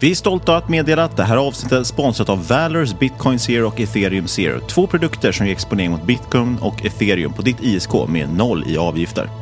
Vi är stolta att meddela att det här avsnittet är sponsrat av Valors, Bitcoin Zero och Ethereum Zero. Två produkter som ger exponering mot Bitcoin och Ethereum på ditt ISK med noll i avgifter.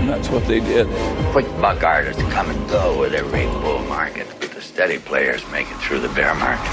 And that's what they did. Quick buck artists come and go with every bull market, the steady players make it through the bear market.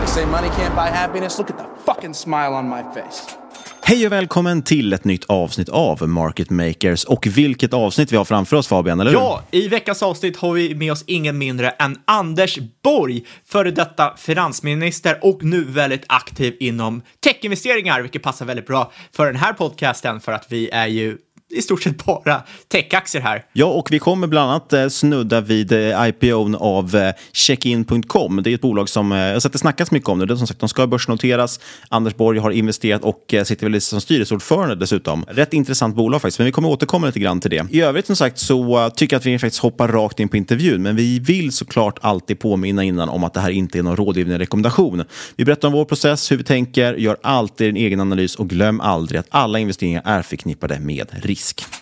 They say money can't buy happiness. Look at the fucking smile on my face. Hej och välkommen till ett nytt avsnitt av Market Makers. Och vilket avsnitt vi har framför oss Fabian, eller hur? Ja, i veckans avsnitt har vi med oss ingen mindre än Anders Borg, före detta finansminister och nu väldigt aktiv inom techinvesteringar, vilket passar väldigt bra för den här podcasten för att vi är ju i stort sett bara techaktier här. Ja, och vi kommer bland annat eh, snudda vid eh, IPOn av eh, Checkin.com. Det är ett bolag som jag har sett det snackas mycket om nu. Det är som sagt, de ska börsnoteras. Anders Borg har investerat och sitter väl som styrelseordförande dessutom. Rätt intressant bolag faktiskt, men vi kommer återkomma lite grann till det. I övrigt som sagt så tycker jag att vi faktiskt hoppar rakt in på intervjun, men vi vill såklart alltid påminna innan om att det här inte är någon rådgivning rekommendation. Vi berättar om vår process, hur vi tänker, gör alltid en egen analys och glöm aldrig att alla investeringar är förknippade med risk frisk.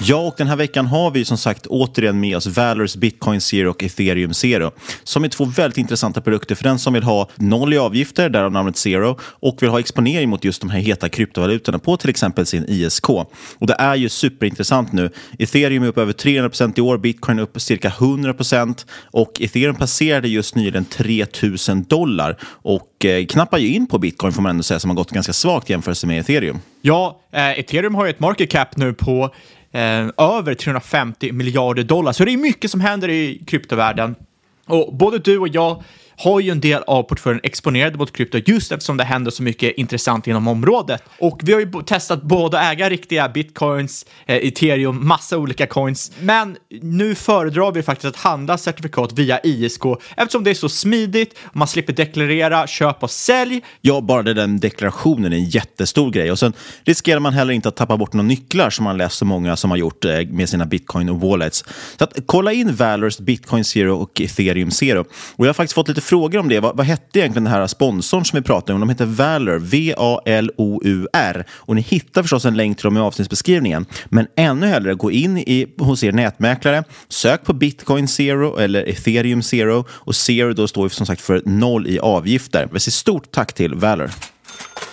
Ja, och den här veckan har vi som sagt återigen med oss Valors Bitcoin Zero och Ethereum Zero som är två väldigt intressanta produkter för den som vill ha noll i avgifter, därav namnet Zero, och vill ha exponering mot just de här heta kryptovalutorna på till exempel sin ISK. Och det är ju superintressant nu. Ethereum är upp över 300% i år, Bitcoin upp cirka 100% och Ethereum passerade just nyligen 3000 dollar och eh, knappar ju in på Bitcoin får man ändå säga som har gått ganska svagt jämfört med Ethereum. Ja, eh, Ethereum har ju ett market cap nu på Eh, över 350 miljarder dollar. Så det är mycket som händer i kryptovärlden. Och både du och jag har ju en del av portföljen exponerade mot krypto just eftersom det händer så mycket intressant inom området. Och vi har ju testat både att äga riktiga bitcoins, eh, ethereum, massa olika coins, men nu föredrar vi faktiskt att handla certifikat via ISK eftersom det är så smidigt, man slipper deklarera, köp och sälj. Ja, bara den deklarationen är en jättestor grej. Och sen riskerar man heller inte att tappa bort några nycklar som man läst så många som har gjort eh, med sina bitcoin och wallets. Så att, kolla in Valors Bitcoin Zero och Ethereum Zero. Och jag har faktiskt fått lite frågor om det. Vad, vad hette egentligen den här sponsorn som vi pratade om? De heter Valor, V-A-L-O-U-R. Och ni hittar förstås en länk till dem i avsnittsbeskrivningen. Men ännu hellre, gå in i, hos er nätmäklare, sök på Bitcoin Zero eller Ethereum Zero och Zero då står som sagt för noll i avgifter. Vi säger stort tack till Valor.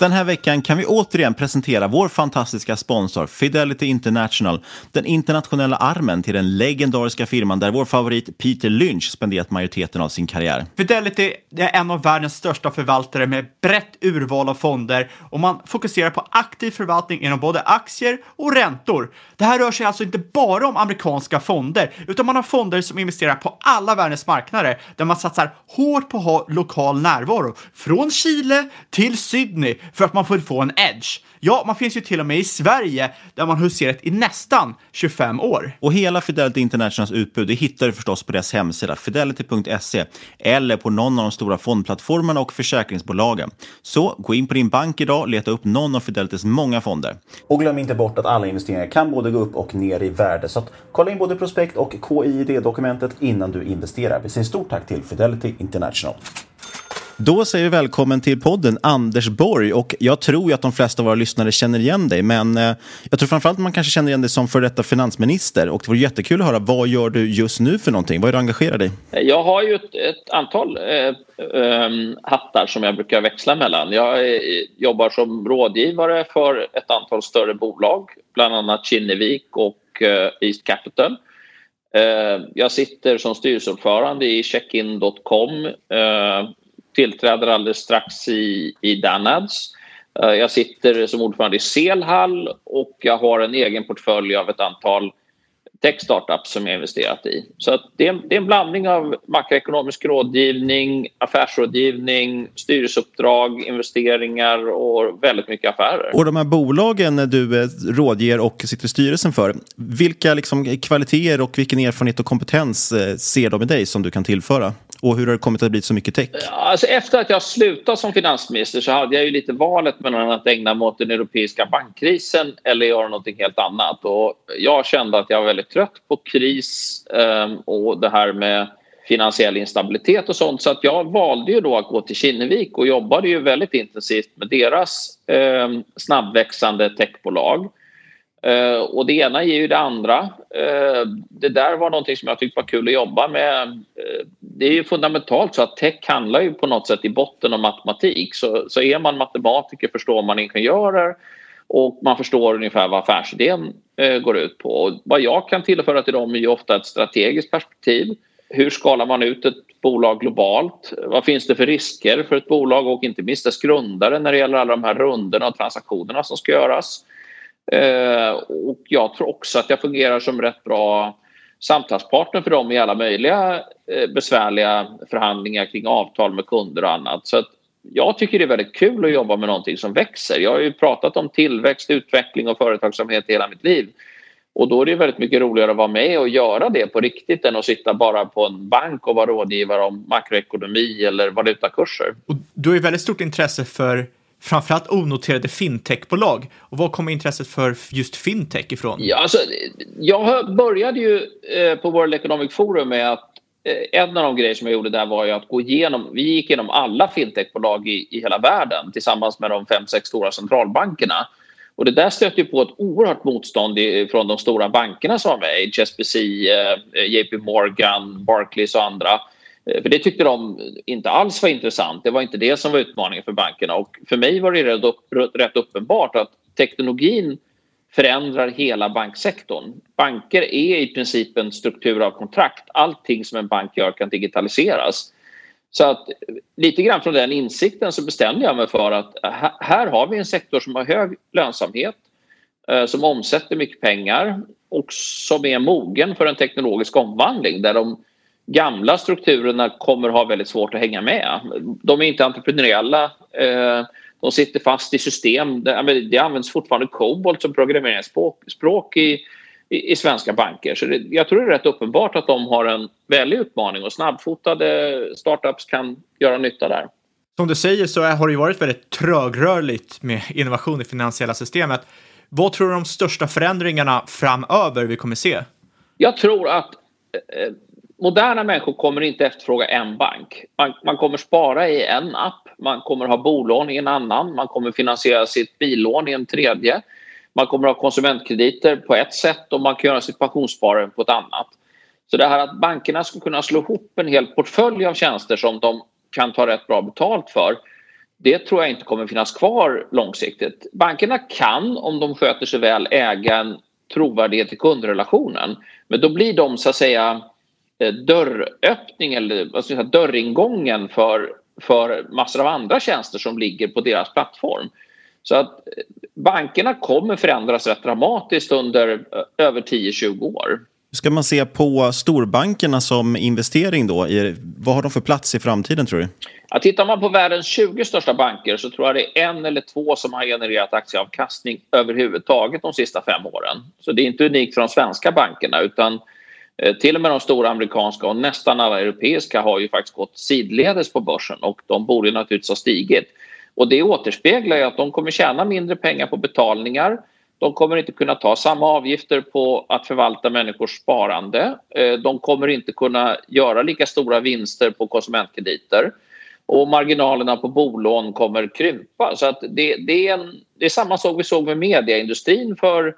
Den här veckan kan vi återigen presentera vår fantastiska sponsor Fidelity International, den internationella armen till den legendariska firman där vår favorit Peter Lynch spenderat majoriteten av sin karriär. Fidelity är en av världens största förvaltare med brett urval av fonder och man fokuserar på aktiv förvaltning inom både aktier och räntor. Det här rör sig alltså inte bara om amerikanska fonder, utan man har fonder som investerar på alla världens marknader där man satsar hårt på att ha lokal närvaro, från Chile till Sydney för att man får få en edge. Ja, man finns ju till och med i Sverige där man huserat i nästan 25 år. Och hela Fidelity Internationals utbud det hittar du förstås på deras hemsida fidelity.se eller på någon av de stora fondplattformarna och försäkringsbolagen. Så gå in på din bank idag och leta upp någon av Fidelitys många fonder. Och glöm inte bort att alla investeringar kan både gå upp och ner i värde. Så kolla in både prospekt och KID-dokumentet innan du investerar. Vi säger stort tack till Fidelity International. Då säger vi välkommen till podden Anders Borg och jag tror ju att de flesta av våra lyssnare känner igen dig men eh, jag tror framförallt man kanske känner igen dig som före detta finansminister och det vore jättekul att höra vad gör du just nu för någonting? Vad är du engagerad i? Jag har ju ett, ett antal eh, eh, hattar som jag brukar växla mellan. Jag eh, jobbar som rådgivare för ett antal större bolag, bland annat Kinnevik och eh, East Capital. Eh, jag sitter som styrelseordförande i checkin.com tillträder alldeles strax i, i Danads. Eh, jag sitter som ordförande i Selhall och jag har en egen portfölj av ett antal tech-startups som jag investerat i. Så det är, det, är, en blandning av makroekonomisk rådgivning, affärsrådgivning, styrelseuppdrag, investeringar och väldigt mycket affärer. Och de här bolagen du eh, rådger och sitter i styrelsen för, vilka liksom kvaliteter och vilken erfarenhet och kompetens eh, ser de i dig som du kan tillföra? Och hur har det kommit att bli så mycket tech? Alltså efter att jag slutade som finansminister så hade jag ju lite valet mellan att ägna mig åt den europeiska bankkrisen eller göra någonting helt annat. Och jag kände att jag var väldigt trött på kris ehm, och det här med finansiell instabilitet och sånt. Så att jag valde ju då att gå till Kinnevik och jobbade ju väldigt intensivt med deras eh, snabbväxande techbolag. Uh, och det ena ger ju det andra. Uh, det där var någonting som jag tyckte var kul att jobba med. Uh, det är ju fundamentalt så att tech handlar ju på något sätt i botten om matematik. Så, så är man matematiker förstår man ingenjörer och man förstår ungefär vad affärsidén går ut på. Och vad jag kan tillföra till dem är ju ofta ett strategiskt perspektiv. Hur skalar man ut ett bolag globalt? Vad finns det för risker för ett bolag och inte minst dess grundare när det gäller alla de här rundorna och transaktionerna som ska göras? Eh, och jag tror också att jag fungerar som rätt bra samtalspartner för dem i alla möjliga eh, besvärliga förhandlingar kring avtal med kunder och annat. Så jag tycker det är väldigt kul att jobba med någonting som växer. Jag har ju pratat om tillväxt, utveckling och företagsamhet hela mitt liv. Och då är det väldigt mycket roligare att vara med och göra det på riktigt än att sitta bara på en bank och vara rådgivare om makroekonomi eller valutakurser. Och du har ju väldigt stort intresse för framförallt onoterade fintechbolag. Och var kommer intresset för just fintech ifrån? Ja, alltså, jag började ju eh, på World Economic Forum med att eh, en av de grejer som jag gjorde där var ju att gå igenom, vi gick igenom alla fintechbolag i, i hela världen tillsammans med de fem, sex stora centralbankerna. Och det där stötte ju på ett oerhört motstånd från de stora bankerna som var med, HSBC, eh, eh JP Morgan, Barclays och andra. Eh, för det tyckte de inte alls var intressant. Det var inte det som var utmaningen för bankerna. Och för mig var det rätt uppenbart att teknologin förändrar hela banksektorn. Banker är i princip en struktur av kontrakt. Allting som en bank gör kan digitaliseras. Så att lite grann från den insikten så bestämde jag mig för att här har vi en sektor som har hög lönsamhet, eh, som omsätter mycket pengar och som är mogen för en teknologisk omvandling där de gamla strukturerna kommer ha väldigt svårt att hänga med. De är inte entreprenöriella. Eh, de sitter fast i system. Det används fortfarande COBOL som programmeringsspråk i, i, svenska banker. Så det, jag tror det är rätt uppenbart att de har en väldig utmaning och snabbfotade startups kan göra nytta där. Som du säger så har det varit väldigt trögrörligt med innovation i finansiella systemet. Vad tror du de största förändringarna framöver vi kommer se? Jag tror att eh, moderna människor kommer inte efterfråga en bank. Man, man, kommer spara i en app, man kommer ha bolån i en annan, man kommer finansiera sitt billån i en tredje. Man kommer ha konsumentkrediter på ett sätt och man kan göra sitt pensionssparande på ett annat. Så det här att bankerna ska kunna slå ihop en hel portfölj av tjänster som de kan ta rätt bra betalt för det tror jag inte kommer finnas kvar långsiktigt. Bankerna kan, om de sköter sig väl, äga en trovärdighet i kundrelationen. Men då blir de så att säga dörröppning eller säga, dörringången för, för massor av andra tjänster som ligger på deras plattform. Så att eh, bankerna kommer förändras rätt dramatiskt under eh, över 10-20 år. Ska man se på storbankerna som investering då? Vad har de för plats i framtiden tror du? Ja, tittar man på världens 20 största banker så tror jag det är en eller två som har genererat aktieavkastning överhuvudtaget de sista fem åren. Så det är inte unikt för de svenska bankerna utan eh, Eh, till och med de stora amerikanska och nästan alla europeiska har ju faktiskt gått sidledes på börsen och de borde naturligtvis ha stigit. Och det återspeglar ju att de kommer tjäna mindre pengar på betalningar de kommer inte kunna ta samma avgifter på att förvalta människors sparande. Eh, de kommer inte kunna göra lika stora vinster på konsumentkrediter och marginalerna på bolån kommer krympa. Så att det, det, är en, det är samma sak vi såg med mediaindustrin för,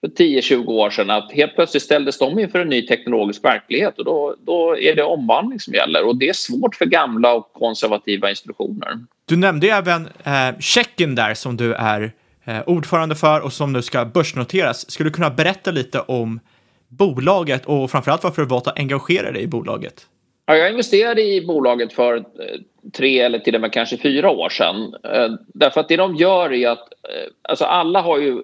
för 10-20 år sedan. Att helt plötsligt ställdes de inför en ny teknologisk verklighet och då, då är det omvandling som gäller. Och det är svårt för gamla och konservativa institutioner. Du nämnde ju även eh, Tjeckien där som du är Eh, ordförande för och som nu ska börsnoteras. Skulle du kunna berätta lite om bolaget och framförallt varför du valt att engagera dig i bolaget? Ja, jag investerade i bolaget för eh, tre eller till och med kanske fyra år sedan. Eh, därför att det de gör är att, eh, alltså alla har ju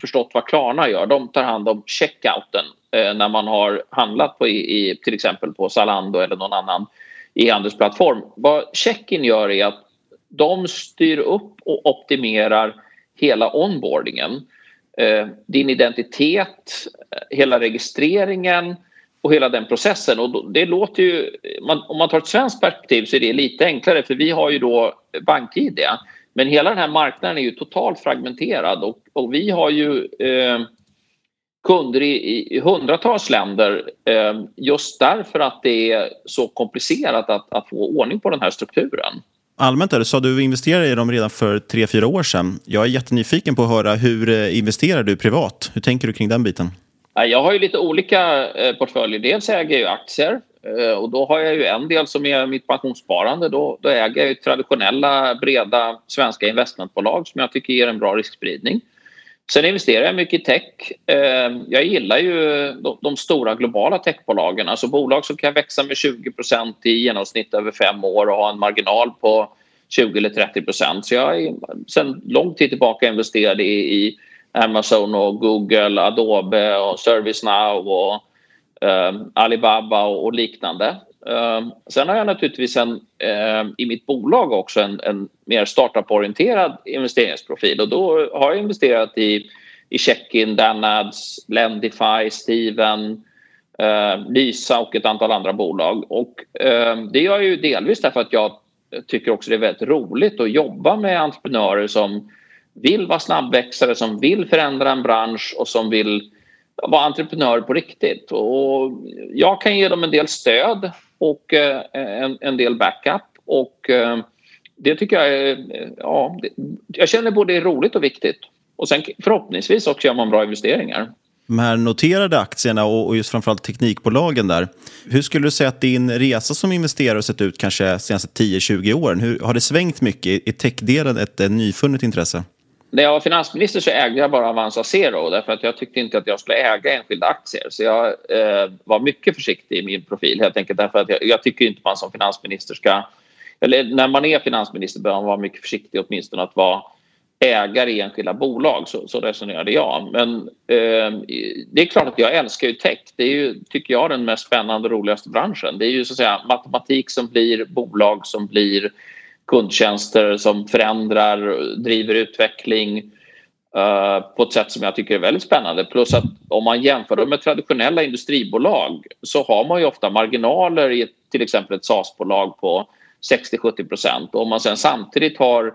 förstått vad Klarna gör. De tar hand om checkouten när man har handlat på i, till exempel på Zalando eller någon annan e-handelsplattform. Vad Checkin gör är att de styr upp och optimerar hela onboardingen. Din identitet, hela registreringen och hela den processen. Och det låter ju, om man tar ett svenskt perspektiv så är det lite enklare för vi har ju då BankID. Men hela den här marknaden är ju totalt fragmenterad och, och vi har ju eh, kunder i, i hundratals länder eh, just därför att det är så komplicerat att, att få ordning på den här strukturen. Allmänt är det så du investerade i dem redan för tre fyra år sedan. Jag är jättenyfiken på att höra hur eh, investerar du privat? Hur tänker du kring den biten? Jag har ju lite olika eh, portföljer. Dels äger jag aktier eh, och då har jag ju en del som är mitt pensionssparande. Då, då äger jag ju traditionella breda svenska investmentbolag som jag tycker ger en bra riskspridning. Sen investerar jag mycket i tech. Eh, jag gillar ju de stora globala techbolagen, alltså bolag som kan växa med 20% i genomsnitt över fem år och ha en marginal på 20 eller 30% Så jag är sedan lång tid tillbaka investerad i, Amazon och Google, Adobe och ServiceNow och eh, Alibaba och, liknande. Eh, sen har jag naturligtvis en, eh, i mitt bolag också en, en mer startup-orienterad investeringsprofil och då har jag investerat i, i Checkin, Danads, Lendify, Steven, Lysa och ett antal andra bolag. Och, det gör jag ju delvis därför att jag tycker också det är väldigt roligt att jobba med entreprenörer som vill vara snabbväxare, som vill förändra en bransch och som vill vara entreprenörer på riktigt. Och jag kan ge dem en del stöd och eh, en, en del backup. Och eh, det tycker jag är... Ja, det, jag känner både är roligt och viktigt. Och sen förhoppningsvis också gör man bra investeringar. De här noterade aktierna och just framförallt teknikbolagen där. Hur skulle du säga att din resa som investerare har sett ut kanske de senaste 10-20 åren? Hur, har det svängt mycket? Är techdelen ett, ett nyfunnet intresse? När jag var finansminister så ägde jag bara Avanza Zero därför att jag tyckte inte att jag skulle äga enskilda aktier. Så jag eh, var mycket försiktig i min profil helt enkelt därför att jag, jag tycker inte man som finansminister ska eller när man är finansminister bör man vara mycket försiktig åtminstone att vara ägare i enskilda bolag. Så, så resonerade jag. Men eh, det är klart att jag älskar ju tech. Det är ju, tycker jag, den mest spännande och roligaste branschen. Det är ju så att säga matematik som blir bolag som blir kundtjänster som förändrar, driver utveckling eh, på ett sätt som jag tycker är väldigt spännande. Plus att om man jämför dem med traditionella industribolag så har man ju ofta marginaler i till exempel ett SAS-bolag på 60-70 procent. Om man sen samtidigt har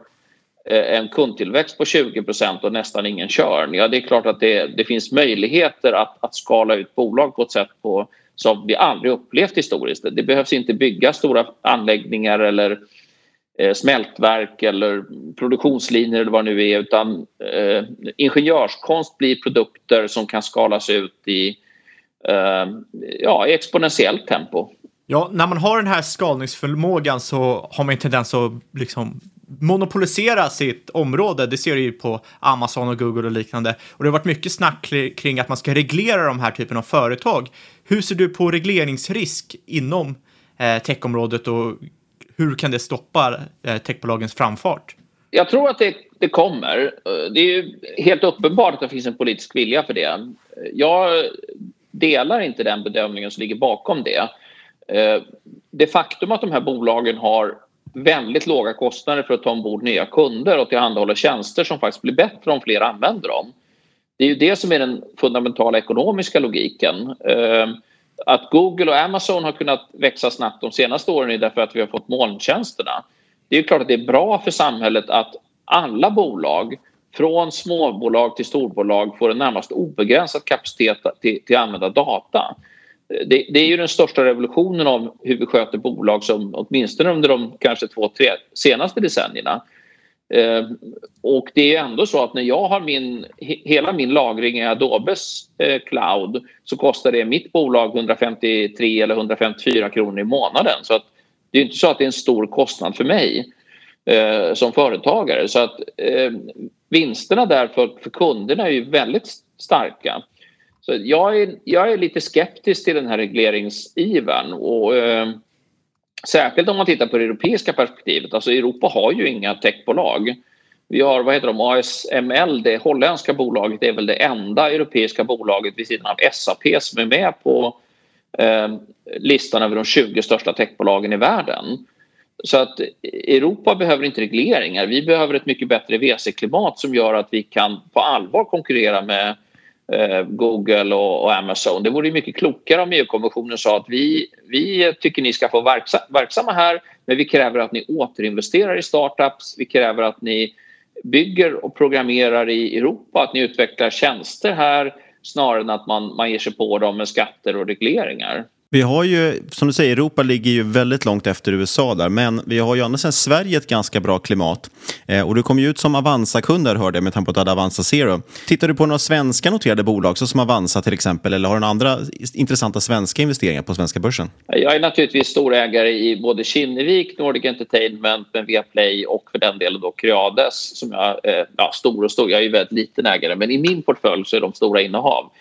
eh, en kundtillväxt på 20 procent och nästan ingen körn. Ja, det är klart att det, det finns möjligheter att, att skala ut bolag på ett sätt på, som vi aldrig upplevt historiskt. Det behövs inte bygga stora anläggningar eller eh, Eh, smältverk eller produktionslinjer eller vad det nu är utan eh, ingenjörskonst blir produkter som kan skalas ut i, eh, ja, i exponentiellt tempo. Ja, när man har den här skalningsförmågan så har man en tendens att liksom monopolisera sitt område. Det ser du ju på Amazon och Google och liknande. Och det har varit mycket snack kring att man ska reglera de här typen av företag. Hur ser du på regleringsrisk inom eh, techområdet och hur kan det stoppa eh, techbolagens framfart? Jag tror att det, det kommer. Eh, det är ju helt uppenbart att det finns en politisk vilja för det. Eh, jag delar inte den bedömningen som ligger bakom det. Det faktum att de här bolagen har väldigt låga kostnader för att ta ombord nya kunder och tillhandahålla tjänster som faktiskt blir bättre om fler använder dem. Det är ju det som är den fundamentala ekonomiska logiken. Att Google och Amazon har kunnat växa snabbt de senaste åren är därför att vi har fått molntjänsterna. Det är klart att det är bra för samhället att alla bolag från småbolag till storbolag får en närmast obegränsad kapacitet till, till att använda data det, det, är ju den största revolutionen av hur vi sköter bolag som åtminstone under de kanske två, tre senaste decennierna. Eh, och det är ändå så att när jag har min, hela min lagring i Adobes eh, cloud så kostar det mitt bolag 153 eller 154 kronor i månaden. Så att det är inte så att det är en stor kostnad för mig eh, som företagare. Så att eh, vinsterna där för, för kunderna är ju väldigt starka. Så jag är, jag är lite skeptisk till den här regleringsivern. Och, eh, särskilt om man tittar på det europeiska perspektivet. Alltså Europa har ju inga techbolag. Vi har vad heter de, ASML, det holländska bolaget, det är väl det enda europeiska bolaget vid sidan av SAP som är med på eh, listan över de 20 största techbolagen i världen. Så att Europa behöver inte regleringar. Vi behöver ett mycket bättre VC-klimat som gör att vi kan på allvar konkurrera med Eh, Eh, Google och, Amazon. Det vore mycket klokare om EU-kommissionen sa att vi, vi tycker ni ska få verksa, verksamma här men vi kräver att ni återinvesterar i startups. Vi kräver att ni bygger och programmerar i Europa, att ni utvecklar tjänster här snarare än att man, man ger sig på dem med skatter och regleringar. Vi har ju, som du säger, Europa ligger ju väldigt långt efter USA där, men vi har ju annars än Sverige ett ganska bra klimat. Eh, och du kom ju ut som Avanza-kund hörde jag med tanke på att du hade Avanza Zero. Tittar du på några svenska noterade bolag, så som Avanza till exempel, eller har du några andra intressanta svenska investeringar på svenska börsen? Jag är naturligtvis storägare i både Kinnevik, Nordic Entertainment, men Viaplay och för den delen då Creades som jag, eh, ja, stor och stor, jag är ju väldigt liten ägare, men i min portfölj så är de stora innehav.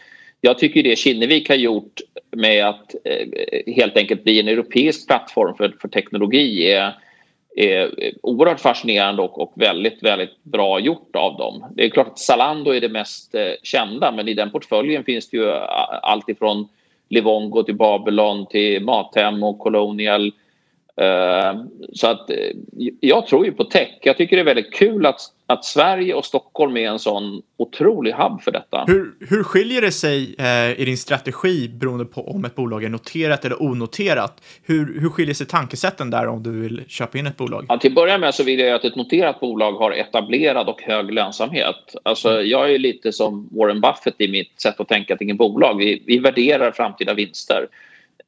Jag tycker det Kinnevik har gjort med att eh, helt enkelt bli en europeisk plattform för, för teknologi är, är oerhört fascinerande och, och, väldigt, väldigt bra gjort av dem. Det är klart att Zalando är det mest eh, kända men i den portföljen finns det ju allt ifrån Livongo till Babylon till Mathem och Colonial Eh, så att eh, jag tror ju på tech. Jag tycker det är väldigt kul att, att Sverige och Stockholm är en sån otrolig hubb för detta. Hur, hur skiljer det sig eh, i din strategi beroende på om ett bolag är noterat eller onoterat? Hur, hur skiljer sig tankesätten där om du vill köpa in ett bolag? Ja, till att börja med så vill jag att ett noterat bolag har etablerad och hög lönsamhet. Alltså, mm. jag är lite som Warren Buffett i mitt sätt att tänka kring bolag. Vi, vi värderar framtida vinster.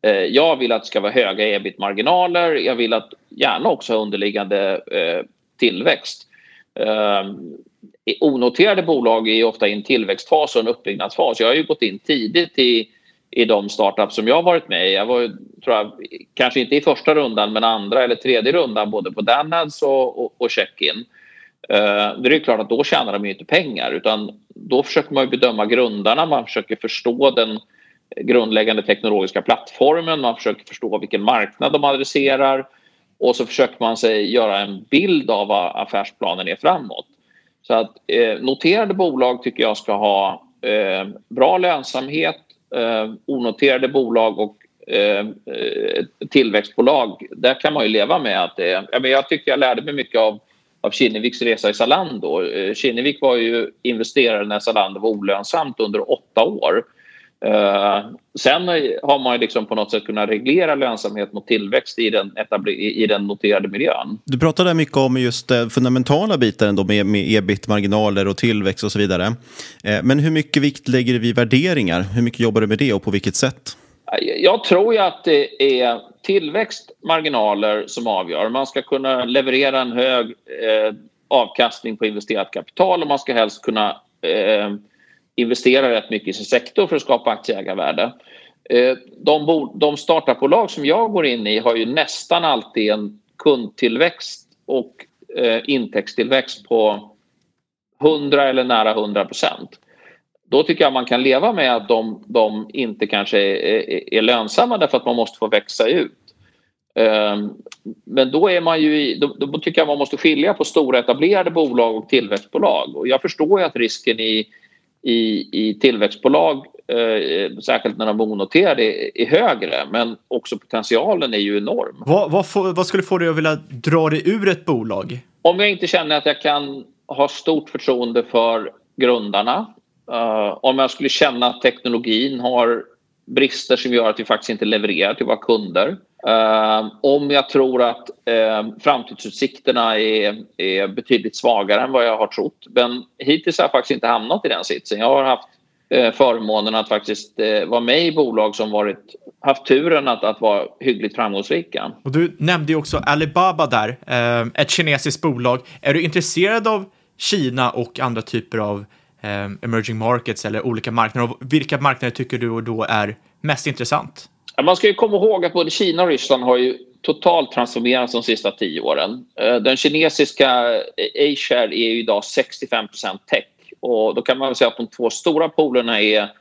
Eh, jag vill att det ska vara höga ebit-marginaler. Jag vill att gärna också ha underliggande eh, tillväxt. Eh, onoterade bolag är ofta i en tillväxtfas och en uppbyggnadsfas. Jag har ju gått in tidigt i, i de startups som jag har varit med i. Jag var, tror jag, kanske inte i första rundan, men andra eller tredje rundan både på Danads och, och, och Checkin. Uh, det är klart att då tjänar de ju inte pengar utan då försöker man bedöma grundarna, man försöker förstå den grundläggande teknologiska plattformen, man försöker förstå vilken marknad de adresserar och så försöker man sig göra en bild av vad affärsplanen är framåt. Så att eh, noterade bolag tycker jag ska ha eh, bra lönsamhet, eh, onoterade bolag och eh, eh tillväxtbolag, där kan man ju leva med att det är... jag tycker jag lärde mig mycket av, av Kinneviks resa i Zalando. Eh, Kinnevik var ju investerare när Zalando var olönsamt under åtta år. Uh, sen har man ju liksom på något sätt kunnat reglera lönsamhet mot tillväxt i den, i den noterade miljön. Du pratade mycket om just uh, fundamentala bitar ändå med, med ebit-marginaler och tillväxt och så vidare. Uh, men hur mycket vikt lägger vid värderingar? Hur mycket jobbar du med det och på vilket sätt? Jag tror ju att det är tillväxt, marginaler som avgör. Man ska kunna leverera en hög eh, avkastning på investerat kapital och man ska helst kunna investerar rätt mycket i sin sektor för att skapa aktieägarvärde. Eh, de, de startupbolag som jag går in i har ju nästan alltid en kundtillväxt och eh, intäktstillväxt på 100 eller nära 100 procent. Då tycker jag man kan leva med att de, de inte kanske är, är, lönsamma därför att man måste få växa ut. Ehm, men då, är man ju i, då, då, tycker jag man måste skilja på stora etablerade bolag och tillväxtbolag. Och jag förstår ju att risken i i, i tillväxtbolag, eh, särskilt när de är onoterade, är, är högre. Men också potentialen är ju enorm. Vad, vad, får, vad skulle få dig att vilja dra dig ur ett bolag? Om jag inte känner att jag kan ha stort förtroende för grundarna. Uh, om jag skulle känna att teknologin har brister som gör att vi faktiskt inte levererar till våra kunder. Ehm, om jag tror att ehm, framtidsutsikterna är, är betydligt svagare än vad jag har trott. Men hittills har jag faktiskt inte hamnat i den sitsen. Jag har haft eh, förmånen att faktiskt eh, vara med i bolag som varit, haft turen att, att vara hyggligt framgångsrika. Och du nämnde ju också Alibaba där, ehm, ett kinesiskt bolag. Är du intresserad av Kina och andra typer av emerging markets eller olika marknader? Och vilka marknader tycker du då är mest intressant? Man ska ju komma ihåg att både Kina och Ryssland har ju totalt transformerats de sista tio åren. Eh, den kinesiska eh, A-share är ju idag 65% tech och då kan man väl säga att de två stora polerna är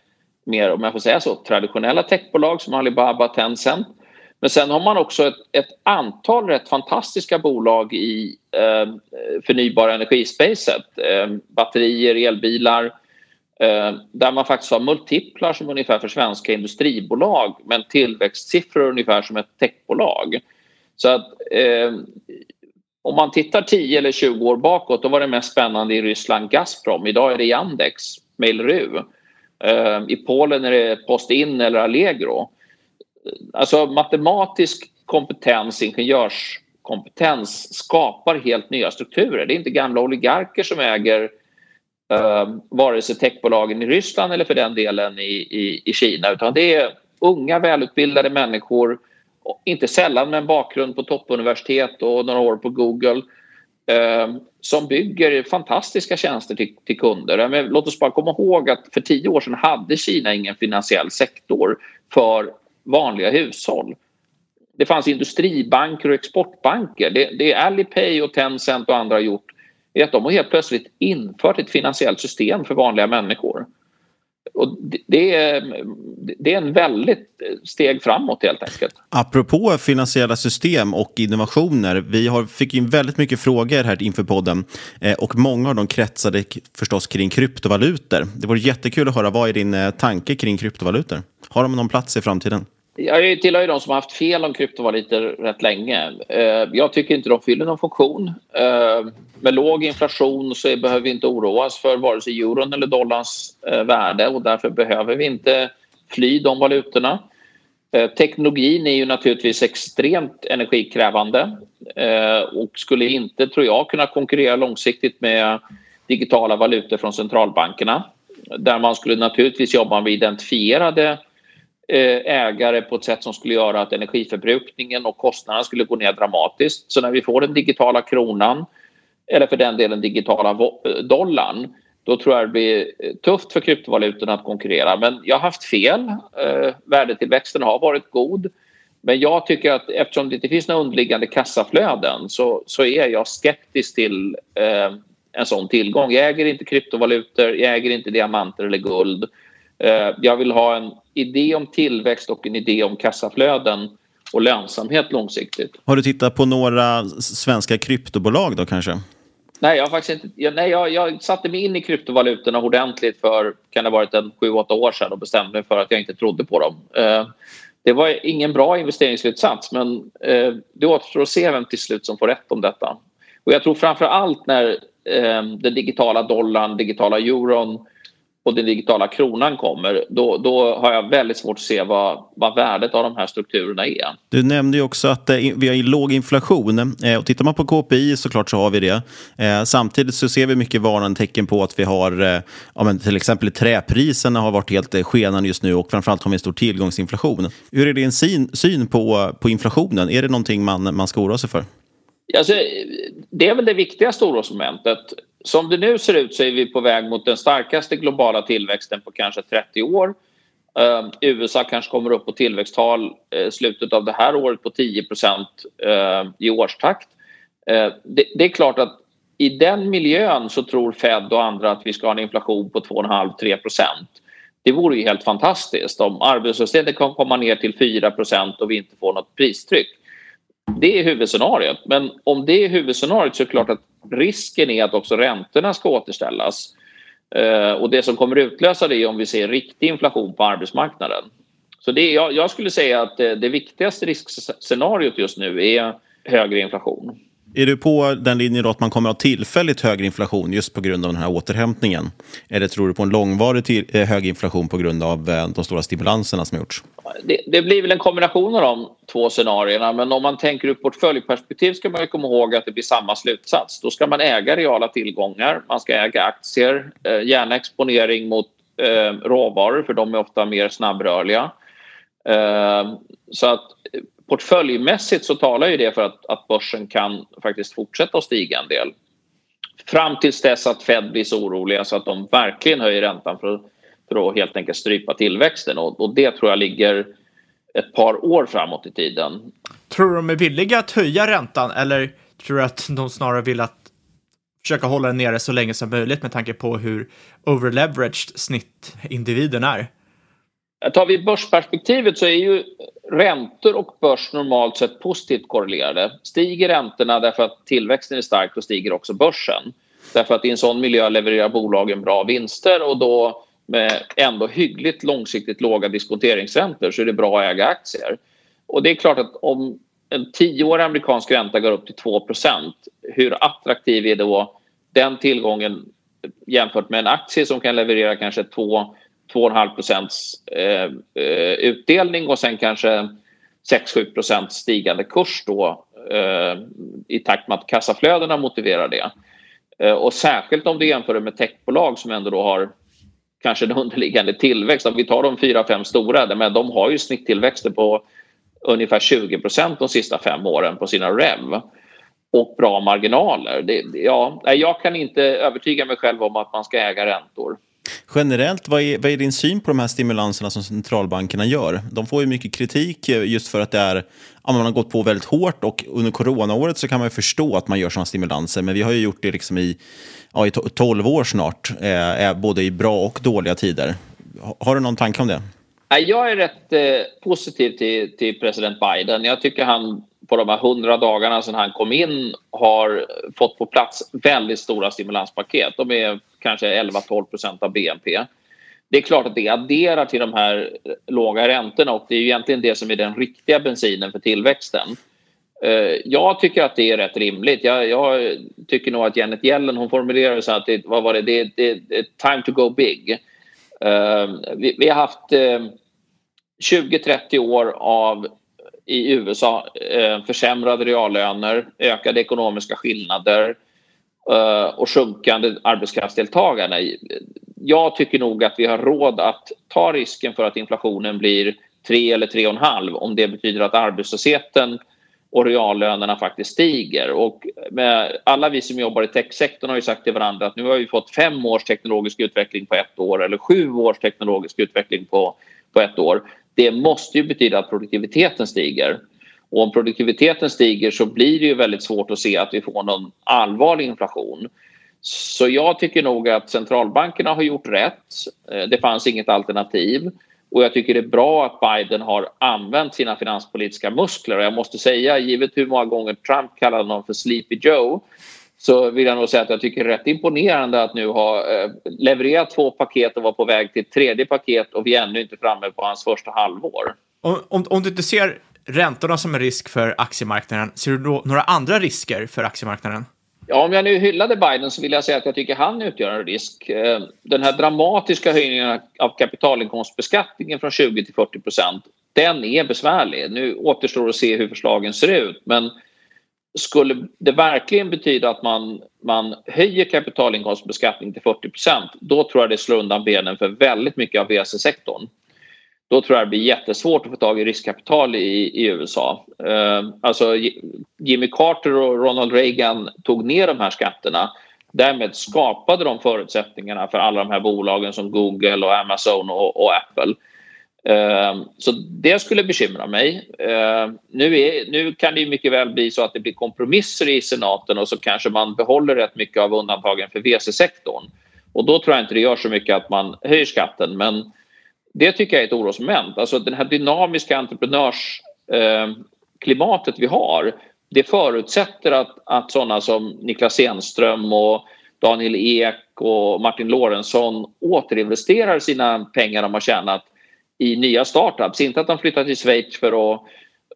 mer, om jag får säga så, traditionella techbolag som Alibaba, och Tencent. Men sen har man också ett, ett antal rätt fantastiska bolag i eh, förnybara energispacet. Eh, batterier, elbilar, Eh, Eh, där man faktiskt har multiplar som ungefär för svenska industribolag men tillväxtsiffror ungefär som ett techbolag. Så att eh, om man tittar 10 eller 20 år bakåt då var det mest spännande i Ryssland Gazprom. Idag är det Yandex, Mail.ru. Eh, I Polen är det Postin eller Allegro. Alltså matematisk kompetens, ingenjörskompetens skapar helt nya strukturer. Det är inte gamla oligarker som äger eh, vare sig techbolagen i Ryssland eller för den delen i, i, i Kina utan det är unga välutbildade människor inte sällan med en bakgrund på toppuniversitet och några år på Google eh, som bygger fantastiska tjänster till, till kunder. Men låt oss bara komma ihåg att för tio år sedan hade Kina ingen finansiell sektor för vanliga hushåll. Det fanns industribanker och exportbanker. Det, det Alipay och Tencent och andra har gjort är att de har helt plötsligt infört ett finansiellt system för vanliga människor. Och det, är, det är en väldigt steg framåt helt enkelt. Apropå finansiella system och innovationer. Vi har, fick in väldigt mycket frågor här inför podden eh, och många av dem kretsade förstås kring kryptovalutor. Det vore jättekul att höra vad är din eh, tanke kring kryptovalutor? Har de någon plats i framtiden? Jag tillhör ju de som har haft fel om kryptovalutor rätt länge. Eh, jag tycker inte de fyller någon funktion. Eh, med låg inflation så behöver vi inte oroa oss för vare sig euron eller dollarns eh, värde och därför behöver vi inte fly de valutorna. Teknologin är ju naturligtvis extremt energikrävande och skulle inte, tror jag, kunna konkurrera långsiktigt med digitala valutor från centralbankerna. Där man skulle naturligtvis jobba med identifierade Eh, ägare på ett sätt som skulle göra att energiförbrukningen och kostnaderna skulle gå ner dramatiskt. Så när vi får den digitala kronan eller för den delen digitala eh, dollarn då tror jag det blir eh, tufft för kryptovalutorna att konkurrera. Men jag har haft fel. värdetillväxten har varit god. Men jag tycker att eftersom det inte finns några underliggande kassaflöden så, så är jag skeptisk till eh, en sån tillgång. Jag äger inte kryptovalutor, jag äger inte diamanter eller guld. Eh, jag vill ha en idé om tillväxt och en idé om kassaflöden och lönsamhet långsiktigt. Har du tittat på några svenska kryptobolag då kanske? Nej, jag faktiskt inte... Jag, nej, jag, jag satte mig in i kryptovalutorna ordentligt för, kan det varit en sju, åtta år sedan och bestämde mig för att jag inte trodde på dem. Eh, det var ingen bra investeringsslutsats men eh, det återstår att se vem till slut som får rätt om detta. Och jag tror framför allt när eh, den digitala dollarn, digitala euron och den digitala kronan kommer, då, då har jag väldigt svårt att se vad, vad värdet av de här strukturerna är. Du nämnde ju också att eh, vi har låg inflation. Eh, och tittar man på KPI såklart så har vi det. Eh, samtidigt så ser vi mycket varnande tecken på att vi har, ja, men till exempel träpriserna har varit helt skenande just nu och framförallt har vi en stor tillgångsinflation. Hur är din syn, syn på, på inflationen? Är det någonting man, man ska oroa sig för? Alltså, det är väl det viktigaste orosmomentet. Som det nu ser ut så är vi på väg mot den starkaste globala tillväxten på kanske 30 år. Ehm, USA kanske kommer upp på tillväxttal i slutet av det här året på 10 uh, ehm, i årstakt. Ehm, det, det, är klart att i den miljön så tror Fed och andra att vi ska ha en inflation på 2,5-3% Det vore ju helt fantastiskt om arbetslösheten kan komma ner till 4% och vi inte får något pristryck. Det är huvudscenariot. Men om det är huvudscenariot så är det klart att risken är att också räntorna ska återställas. Eh, och det som kommer utlösa det är om vi ser riktig inflation på arbetsmarknaden. Så det, jag, jag skulle säga att det, det viktigaste riskscenariot just nu är högre inflation. Är du på den linjen då att man kommer att ha tillfälligt högre inflation just på grund av den här återhämtningen? Eller tror du på en långvarig till, eh, hög inflation på grund av eh, de stora stimulanserna som gjorts? Det, det, blir väl en kombination av de två scenarierna men om man tänker ur portföljperspektiv ska man ju komma ihåg att det blir samma slutsats. Då ska man äga reala tillgångar, man ska äga aktier, eh, gärna exponering mot råvaror för de är ofta mer snabbrörliga. Så att portföljmässigt så talar ju det för att, att börsen kan faktiskt fortsätta att stiga en del. Fram tills dess att Fed blir så oroliga så att de verkligen höjer räntan för, för att helt enkelt strypa tillväxten och, och det tror jag ligger ett par år framåt i tiden. Tror du de är villiga att höja räntan eller tror du att de snarare vill att försöka hålla den nere så länge som möjligt med tanke på hur overleveraged snittindividen är? Tar vi börsperspektivet så är ju räntor och börs normalt sett positivt korrelerade. Stiger räntorna därför att tillväxten är stark, då stiger också börsen. Därför att i en sån miljö levererar bolagen bra vinster och då med ändå hyggligt långsiktigt låga diskonteringsräntor så är det bra att äga aktier. Och det är klart att om en tioårig amerikansk ränta går upp till 2% hur attraktiv är då den tillgången jämfört med en aktie som kan leverera kanske 2 2,5 procents eh, eh, utdelning och sen kanske 6-7 procents stigande kurs då eh, i takt med att kassaflödena motiverar det. Eh, och särskilt om du jämför det med techbolag som ändå då har kanske en underliggande tillväxt. Om vi tar de fyra, fem stora, men de har ju snitttillväxter på ungefär 20 procent de sista fem åren på sina REV och bra marginaler. Det, ja, jag kan inte övertyga mig själv om att man ska äga räntor. Generellt, vad är, vad är din syn på de här stimulanserna som centralbankerna gör? De får ju mycket kritik eh, just för att det är, ja, man har gått på väldigt hårt och under coronaåret så kan man ju förstå att man gör sådana stimulanser. Men vi har ju gjort det liksom i, ja, i 12 år snart, eh, eh, både i bra och dåliga tider. Har du någon tanke om det? Jag är rätt eh, positiv till, till president Biden. Jag tycker han på de här hundra dagarna sedan han kom in har fått på plats väldigt stora stimulanspaket. De är kanske 11-12 procent av BNP. Det är klart att det adderar till de här låga räntorna och det är egentligen det som är den riktiga bensinen för tillväxten. Eh, jag tycker att det är rätt rimligt. Jag, jag tycker nog att Janet Yellen hon formulerade så att det, vad var det, det, det, det time to go big. Eh, vi, vi har haft eh, 20-30 år av i USA försämrade reallöner, ökade ekonomiska skillnader Eh, och sjunkande arbetskraftsdeltagande. Jag tycker nog att vi har råd att ta risken för att inflationen blir 3 eller 3,5 om det betyder att arbetslösheten och reallönerna faktiskt stiger. Och alla vi som jobbar i techsektorn har ju sagt till varandra att nu har vi fått fem års teknologisk utveckling på ett år eller sju års teknologisk utveckling på, på ett år det måste ju betyda att produktiviteten stiger. Och om produktiviteten stiger så blir det ju väldigt svårt att se att vi får någon allvarlig inflation. Så jag tycker nog att centralbankerna har gjort rätt. Eh, det fanns inget alternativ. Och jag tycker det är bra att Biden har använt sina finanspolitiska muskler. Och jag måste säga, givet hur många gånger Trump kallade honom för Sleepy Joe så vill jag nog säga att jag tycker det är rätt imponerande att nu ha eh, levererat två paket och vara på väg till ett tredje paket och vi är ännu inte framme på hans första halvår. Om, om, om du inte ser räntorna som en risk för aktiemarknaden, ser du då några andra risker för aktiemarknaden? Ja, om jag nu hyllade Biden så vill jag säga att jag tycker han utgör en risk. Eh, den här dramatiska höjningen av kapitalinkomstbeskattningen från 20 till 40 procent, den är besvärlig. Nu återstår att se hur förslagen ser ut, men skulle det verkligen betyda att man, man höjer kapitalinkomstbeskattning till 40 procent, då tror jag det slår undan benen för väldigt mycket av VC-sektorn då tror jag det blir jättesvårt att få tag i riskkapital i, i USA. Eh, alltså Jimmy Carter och Ronald Reagan tog ner de här skatterna. Därmed skapade de förutsättningarna för alla de här bolagen som Google och Amazon och, och Apple. Eh, så det skulle bekymra mig. Eh, nu, är, nu kan det mycket väl bli så att det blir kompromisser i senaten och så kanske man behåller rätt mycket av undantagen för VC-sektorn. Och då tror jag inte det gör så mycket att man höjer skatten. Men det tycker jag är ett orosmoment. Alltså det här dynamiska entreprenörsklimatet eh, vi har det förutsätter att, att sådana som Niklas Enström och Daniel Ek och Martin Lorentzon återinvesterar sina pengar de har tjänat i nya startups. Inte att de flyttar till Schweiz för att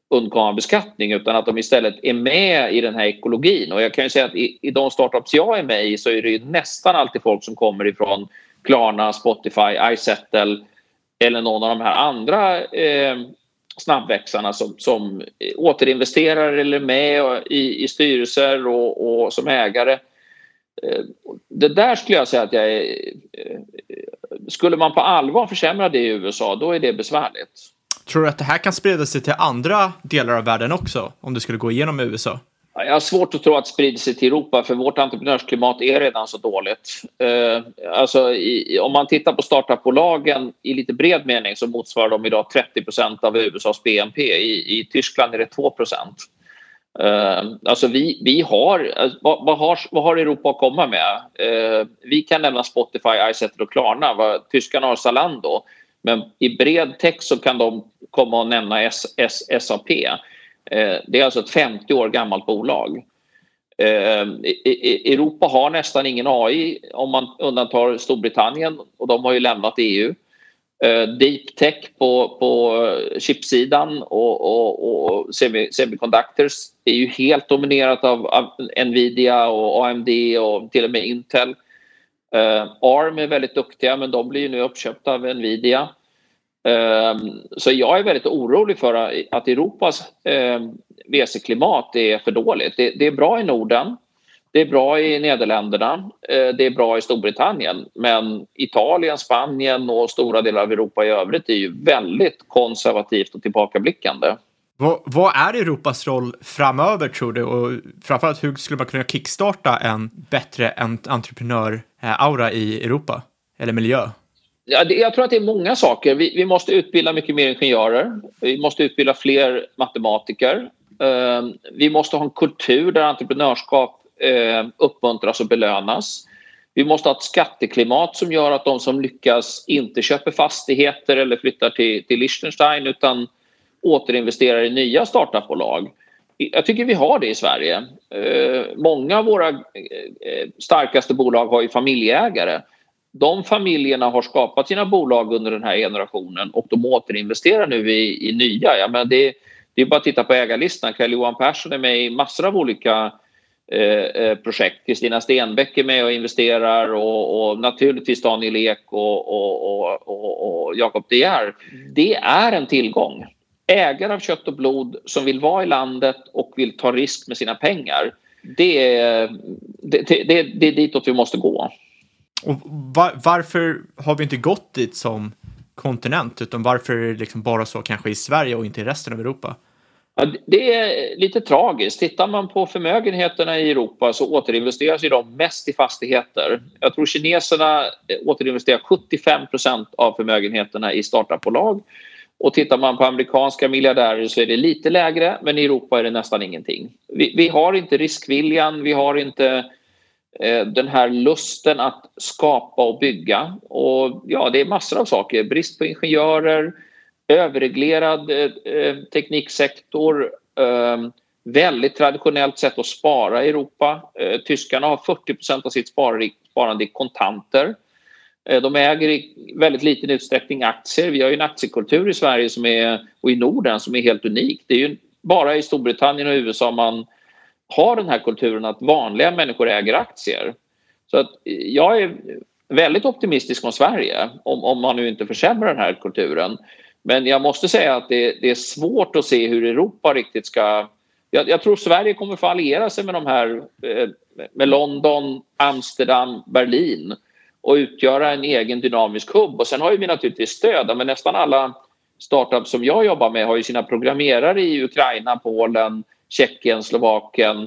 undkomma beskattning utan att de istället är med i den här ekologin. Och jag kan ju säga att i, i de startups jag är med i så är det nästan alltid folk som kommer ifrån Klarna, Spotify, iSettle eller någon av de här andra eh, snabbväxarna som, som återinvesterar eller är med i, i styrelser och, och som ägare. Eh, det där skulle jag säga att jag är... Eh, skulle man på allvar försämra det i USA, då är det besvärligt. Tror du att det här kan sprida sig till andra delar av världen också, om det skulle gå igenom i USA? Jag har svårt att tro att det sprider sig till Europa för vårt entreprenörsklimat är redan så dåligt. Eh, alltså, i, om man tittar på startupbolagen i lite bred mening så motsvarar de idag 30% av USAs BNP. I, I, Tyskland är det 2 eh, Alltså vi, vi har, alltså, vad, vad, har, vad har Europa att komma med? Eh, vi kan nämna Spotify, Izettle och Klarna. Vad, tyskarna har Zalando. Men i bred text så kan de komma och nämna S, S, SAP. Eh, det är alltså ett 50 år gammalt bolag. Eh, Europa har nästan ingen AI om man undantar Storbritannien och de har ju lämnat EU. Eh, deep tech på, på chipsidan och, och, och semiconductors är ju helt dominerat av, av, Nvidia och AMD och till och med Intel. ARM är väldigt duktiga men de blir nu uppköpta av Nvidia. Ehm, så jag är väldigt orolig för att Europas ehm, VC-klimat är för dåligt. Det är bra i Norden, det är bra i Nederländerna, eh, det är bra i Storbritannien men Italien, Spanien och stora delar av Europa i övrigt är ju väldigt konservativt och tillbakablickande. Vad, vad, är Europas roll framöver tror du? Och framförallt hur skulle man kunna kickstarta en bättre entreprenör-aura eh, i Europa? Eller miljö? Ja, det, jag tror att det är många saker. Vi, vi, måste utbilda mycket mer ingenjörer. Vi måste utbilda fler matematiker. Eh, vi måste ha en kultur där entreprenörskap eh, uppmuntras och belönas. Vi måste ha ett skatteklimat som gör att de som lyckas inte köper fastigheter eller flyttar till, till Liechtenstein utan återinvesterar i nya startupbolag. Jag tycker vi har det i Sverige. Eh, många av våra eh, starkaste bolag har ju familjeägare de familjerna har skapat sina bolag under den här generationen och de återinvesterar nu i, i nya. Ja, men det, det är bara att titta på ägarlistan. Carl-Johan Persson är med i massor av olika eh, eh projekt. Kristina Stenbeck är med och investerar och, och naturligtvis Daniel Ek och, och, och, och Jakob De Geer. Det är en tillgång. Ägare av kött och blod som vill vara i landet och vill ta risk med sina pengar. Det är, det, det, det är ditåt vi måste gå. Och var, varför har vi inte gått dit som kontinent, utan varför är det liksom bara så kanske i Sverige och inte i resten av Europa? Ja, det är lite tragiskt. Tittar man på förmögenheterna i Europa så återinvesteras ju de mest i fastigheter. Jag tror kineserna eh, återinvesterar 75 procent av förmögenheterna i startupbolag. Och tittar man på amerikanska miljardärer så är det lite lägre, men i Europa är det nästan ingenting. Vi, vi har inte riskviljan, vi har inte Eh, Eh, den här lusten att skapa och bygga. Och ja, det är massor av saker. Brist på ingenjörer, överreglerad eh, eh tekniksektor, eh, väldigt traditionellt sätt att spara i Europa. Eh, tyskarna har 40% av sitt sparande i kontanter. Eh, de äger i väldigt liten utsträckning aktier. Vi har ju en aktiekultur i Sverige som är, och i Norden som är helt unik. Det är ju bara i Storbritannien och USA man har den här kulturen att vanliga människor äger aktier. Så att jag är väldigt optimistisk om Sverige om, om man nu inte försämrar den här kulturen. Men jag måste säga att det, det är svårt att se hur Europa riktigt ska... Jag, jag tror Sverige kommer få alliera sig med de här eh, med London, Amsterdam, Berlin och utgöra en egen dynamisk hubb. Och sen har vi naturligtvis stöd, men nästan alla startups som jag jobbar med har ju sina programmerare i Ukraina, Polen, Tjeckien, Slovakien.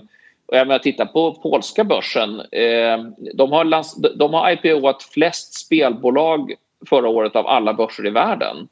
Och jag menar, titta på polska börsen. Eh, de har, de har IPOat flest spelbolag förra året av alla börser i världen.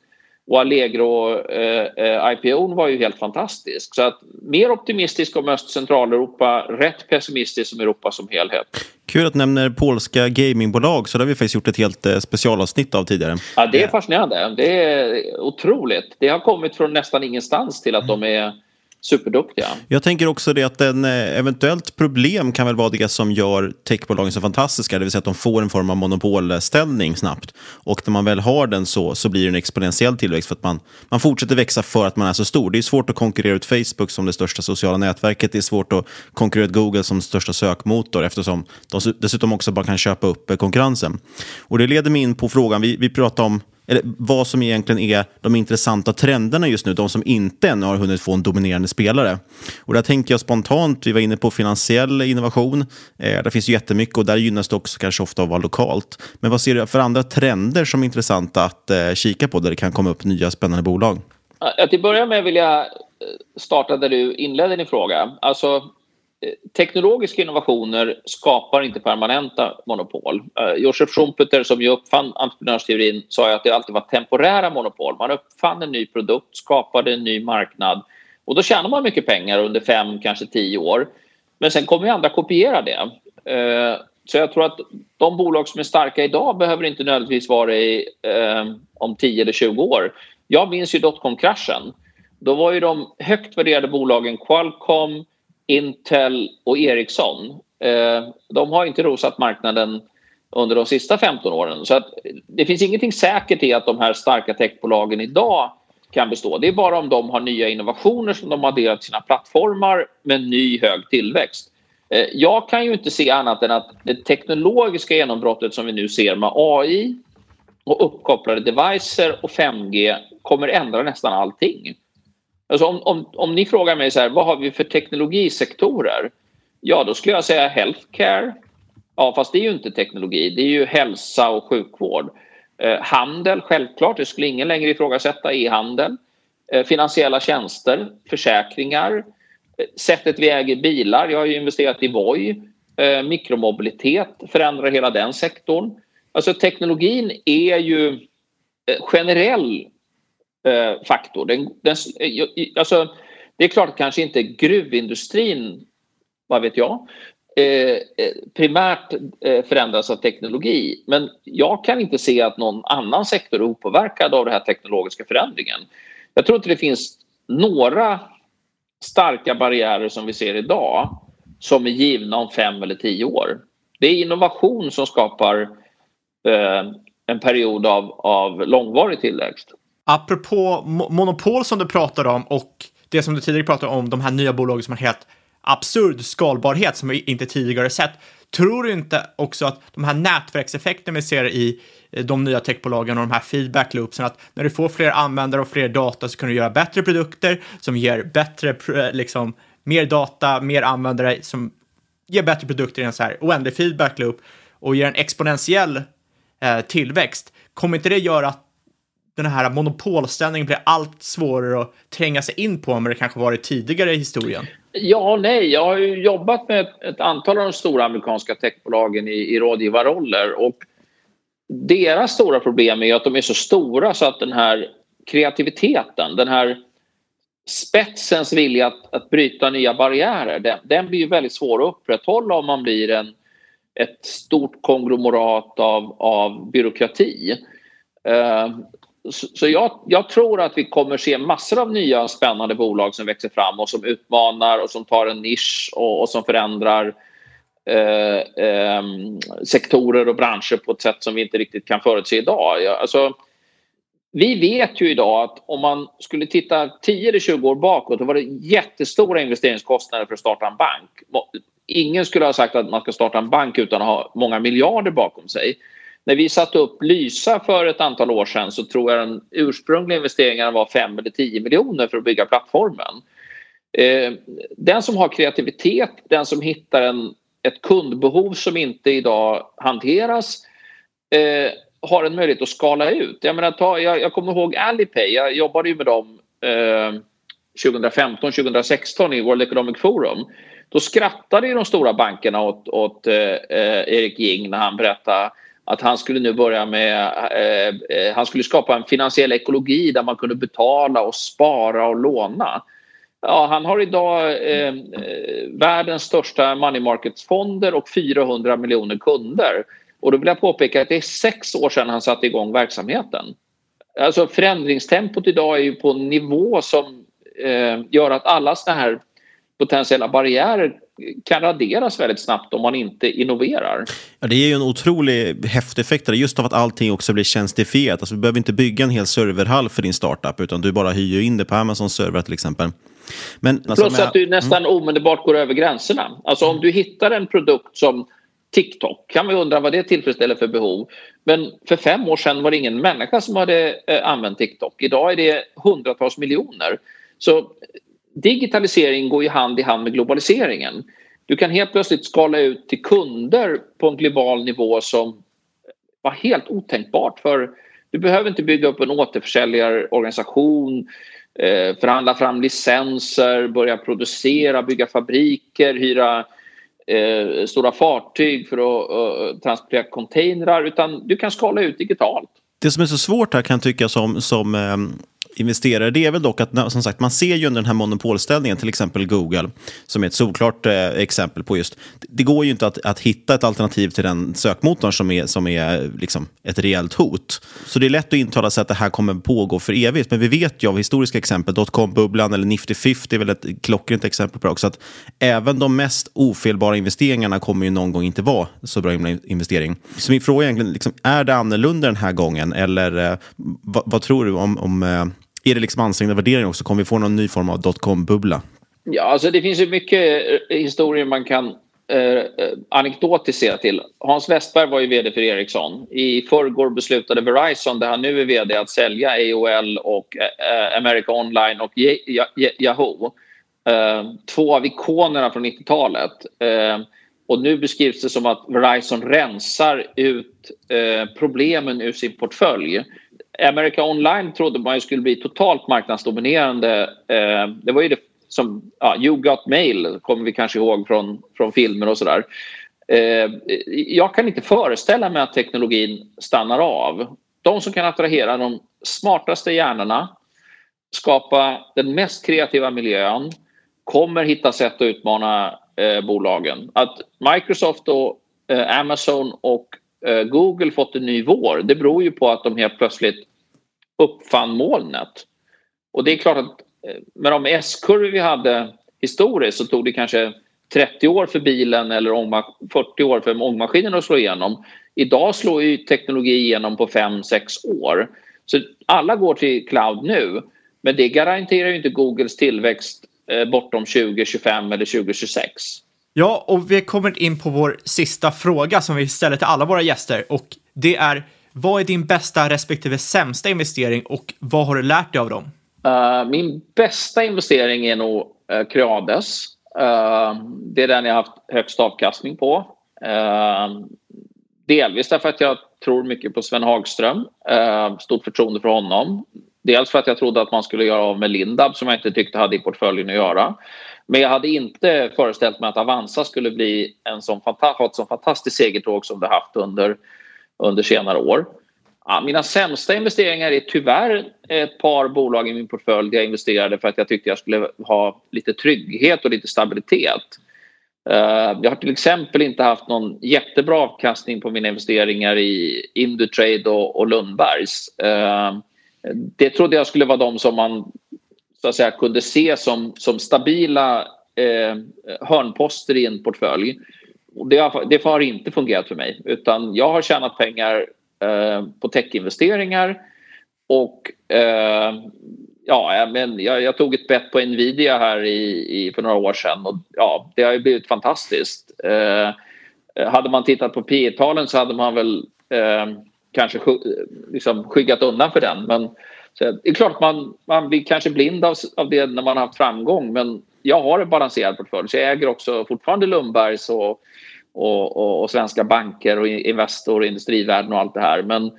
Och Allegro eh, eh var ju helt fantastisk. Så att mer optimistisk om Öst och Centraleuropa, rätt pessimistisk om Europa som helhet. Kul att du nämner polska gamingbolag, så det har vi faktiskt gjort ett helt eh, specialavsnitt av tidigare. Ja, det är fascinerande. Det är otroligt. Det har kommit från nästan ingenstans till att de är superduktiga. Jag tänker också det att en eh, eventuellt problem kan väl vara det som gör techbolagen så fantastiska, det vill säga att de får en form av monopolställning snabbt. Och när man väl har den så, så blir det en exponentiell tillväxt för att man, man fortsätter växa för att man är så stor. Det är svårt att konkurrera ut Facebook som det största sociala nätverket. Det är svårt att konkurrera ut Google som största sökmotor eftersom de dessutom också bara kan köpa upp eh, konkurrensen. Och det leder mig in på frågan, vi, vi pratar om eller vad som egentligen är de intressanta trenderna just nu, de som inte ännu har hunnit få en dominerande spelare. Och där tänker jag spontant, vi var inne på finansiell innovation, eh, där finns ju jättemycket och där gynnas det också kanske ofta av att vara lokalt. Men vad ser du för andra trender som är intressanta att eh, kika på där det kan komma upp nya spännande bolag? Ja, till att börja med vill jag eh, starta där du inledde din fråga. Alltså, Eh, teknologiska innovationer skapar inte permanenta monopol. Eh, Joseph Josef Schumpeter som ju uppfann entreprenörsteorin sa att det alltid var temporära monopol. Man uppfann en ny produkt, skapade en ny marknad och då tjänar man mycket pengar under fem, kanske tio år. Men sen kommer ju andra kopiera det. Eh, så jag tror att de bolag som är starka idag behöver inte nödvändigtvis vara i om 10 eller 20 år. Jag minns ju dotcom-kraschen. Då var ju de högt värderade bolagen Qualcomm, Intel och Ericsson. Eh, de har inte rosat marknaden under de sista 15 åren. Så att det finns ingenting säkert i att de här starka techbolagen idag kan bestå. Det är bara om de har nya innovationer som de har delat sina plattformar med ny hög tillväxt. Eh, jag kan ju inte se annat än att det teknologiska genombrottet som vi nu ser med AI och uppkopplade devices och 5G kommer ändra nästan allting. Alltså om, om, om ni frågar mig så här, vad har vi för teknologisektorer? Ja, då skulle jag säga healthcare. Ja, fast det är ju inte teknologi, det är ju hälsa och sjukvård. Eh, handel, självklart, det skulle ingen längre ifrågasätta e-handel. Eh, finansiella tjänster, försäkringar, eh, sättet vi äger bilar. Jag har ju investerat i Voi. Eh, mikromobilitet förändrar hela den sektorn. Alltså teknologin är ju eh, generell eh, faktor. Den, den, eh, alltså, det är klart att kanske inte gruvindustrin, vad vet jag, eh, eh, primärt eh, förändras av teknologi. Men jag kan inte se att någon annan sektor är opåverkad av den här teknologiska förändringen. Jag tror inte det finns några starka barriärer som vi ser idag som är givna om fem eller tio år. Det är innovation som skapar eh, en period av, av långvarig tillväxt. Apropå monopol som du pratade om och det som du tidigare pratade om, de här nya bolagen som har helt absurd skalbarhet som vi inte tidigare sett. Tror du inte också att de här nätverkseffekterna vi ser i eh, de nya techbolagen och de här feedback loopsen, att när du får fler användare och fler data så kan du göra bättre produkter som ger bättre, eh, liksom, mer data, mer användare som ger bättre produkter i en så här oändlig feedback loop och ger en exponentiell eh, tillväxt. Kommer inte det göra att den här monopolställningen blir allt svårare att tränga sig in på än det kanske varit tidigare i historien? Ja och nej. Jag har ju jobbat med ett, ett antal av de stora amerikanska techbolagen i, i rådgivarroller och deras stora problem är att de är så stora så att den här kreativiteten, den här spetsens vilja att, att bryta nya barriärer, den, den blir väldigt svår att upprätthålla om man blir en, ett stort konglomerat av, av byråkrati. Uh, så jag, jag, tror att vi kommer se massor av nya spännande bolag som växer fram och som utmanar och som tar en nisch och, och som förändrar eh, eh, sektorer och branscher på ett sätt som vi inte riktigt kan förutse idag. Alltså, vi vet ju idag att om man skulle titta 10 eller 20 år bakåt då var det jättestora investeringskostnader för att starta en bank. Ingen skulle ha sagt att man ska starta en bank utan att ha många miljarder bakom sig. När vi satte upp Lysa för ett antal år sedan så tror jag den ursprungliga investeringen var 5 eller 10 miljoner för att bygga plattformen. Eh, den som har kreativitet, den som hittar en, ett kundbehov som inte idag hanteras eh, har en möjlighet att skala ut. Jag, menar, ta, jag, jag kommer ihåg Alipay, jag jobbade ju med dem eh, 2015-2016 i World Economic Forum. Då skrattade ju de stora bankerna åt, åt eh, eh Erik Jing när han berättade att han skulle nu börja med, eh, eh, han skulle skapa en finansiell ekologi där man kunde betala och spara och låna. Ja, han har idag eh, eh världens största money markets-fonder och 400 miljoner kunder. Och då vill jag påpeka att det är sex år sedan han satte igång verksamheten. Alltså förändringstempot idag är ju på en nivå som eh, gör att alla sådana här potentiella barriärer kan raderas väldigt snabbt om man inte innoverar. Ja, det är ju en otrolig häftig effekt just av att allting också blir tjänstifierat. Alltså, du behöver inte bygga en hel serverhall för din startup utan du bara hyr in det på Amazon server till exempel. Men, alltså, Plus att du nästan mm. omedelbart går över gränserna. Alltså om du hittar en produkt som TikTok kan man undra vad det tillfredsställer för behov. Men för fem år sedan var det ingen människa som hade eh, använt TikTok. Idag är det hundratals miljoner. Så digitalisering går ju hand i hand med globaliseringen. Du kan helt plötsligt skala ut till kunder på en global nivå som var helt otänkbart för du behöver inte bygga upp en återförsäljarorganisation, eh, förhandla fram licenser, börja producera, bygga fabriker, hyra eh, stora fartyg för att eh, transportera containrar utan du kan skala ut digitalt. Det som är så svårt här kan jag tycka som, som investerare. Det är väl dock att som sagt, man ser ju under den här monopolställningen, till exempel Google, som är ett solklart eh, exempel på just, det går ju inte att, att hitta ett alternativ till den sökmotorn som är, som är liksom ett reellt hot. Så det är lätt att intala sig att det här kommer pågå för evigt, men vi vet ju av historiska exempel, dotcom-bubblan eller Nifty 50 är väl ett klockrent exempel på det också, att även de mest ofelbara investeringarna kommer ju någon gång inte vara så bra investering. Så min fråga är egentligen, liksom, är det annorlunda den här gången, eller eh, vad, vad, tror du om, om eh, är det liksom ansträngda värderingar också? Kommer vi få någon ny form av dotcom-bubbla? Ja, alltså det finns ju mycket eh, historier man kan eh, eh, anekdotiskt se till. Hans Westberg var ju vd för Ericsson. I förrgår beslutade Verizon, där han nu är vd, att sälja AOL och eh, eh, America Online och Yahoo. Eh, två av ikonerna från 90-talet. Eh, och nu beskrivs det som att Verizon rensar ut eh, problemen ur sin portfölj. America Online trodde man ju skulle bli totalt marknadsdominerande. Eh, det var ju det som, ja, You Got Mail kommer vi kanske ihåg från, från filmer och sådär. Eh, jag kan inte föreställa mig att teknologin stannar av. De som kan attrahera de smartaste hjärnorna, skapa den mest kreativa miljön, kommer hitta sätt att utmana eh, bolagen. Att Microsoft och eh, Amazon och eh, Google fått en ny vår, det beror ju på att de helt plötsligt uppfann molnet. Och det är klart att eh, med de S-kurvor vi hade historiskt så tog det kanske 30 år för bilen eller 40 år för ångmaskinen att slå igenom. Idag slår ju teknologi igenom på 5-6 år. Så alla går till cloud nu. Men det garanterar ju inte Googles tillväxt eh, bortom 2025 eller 2026. Ja, och vi har kommit in på vår sista fråga som vi ställer till alla våra gäster och det är vad är din bästa respektive sämsta investering och vad har du lärt dig av dem? Uh, min bästa investering är nog uh, Creades. Uh, det är den jag har haft högst avkastning på. Uh, delvis därför att jag tror mycket på Sven Hagström. Uh, stort förtroende för honom. Dels för att jag trodde att man skulle göra av med Lindab som jag inte tyckte hade i portföljen att göra. Men jag hade inte föreställt mig att Avanza skulle bli en sån, ha ett sån fantastiskt segertåg som det haft under under senare år. Ja, mina sämsta investeringar är tyvärr ett par bolag i min portfölj där jag investerade för att jag tyckte jag skulle ha lite trygghet och lite stabilitet. Eh, jag har till exempel inte haft någon jättebra avkastning på mina investeringar i Indutrade och, och Lundbergs. Eh, det trodde jag skulle vara de som man så att säga, kunde se som, som stabila eh, hörnposter i en portfölj. Det, har, det har inte fungerat för mig utan jag har tjänat pengar eh, på techinvesteringar och eh, ja, men jag, jag, tog ett bett på Nvidia här i, i, för några år sedan och ja, det har ju blivit fantastiskt. Eh, hade man tittat på P talen så hade man väl eh, kanske liksom skyggat undan för den. Men det är klart man, man blir kanske blind av, av det när man har haft framgång men jag har en balanserad portfölj så jag äger också fortfarande Lundbergs och, och, och, och svenska banker och Investor och Industrivärden och allt det här. Men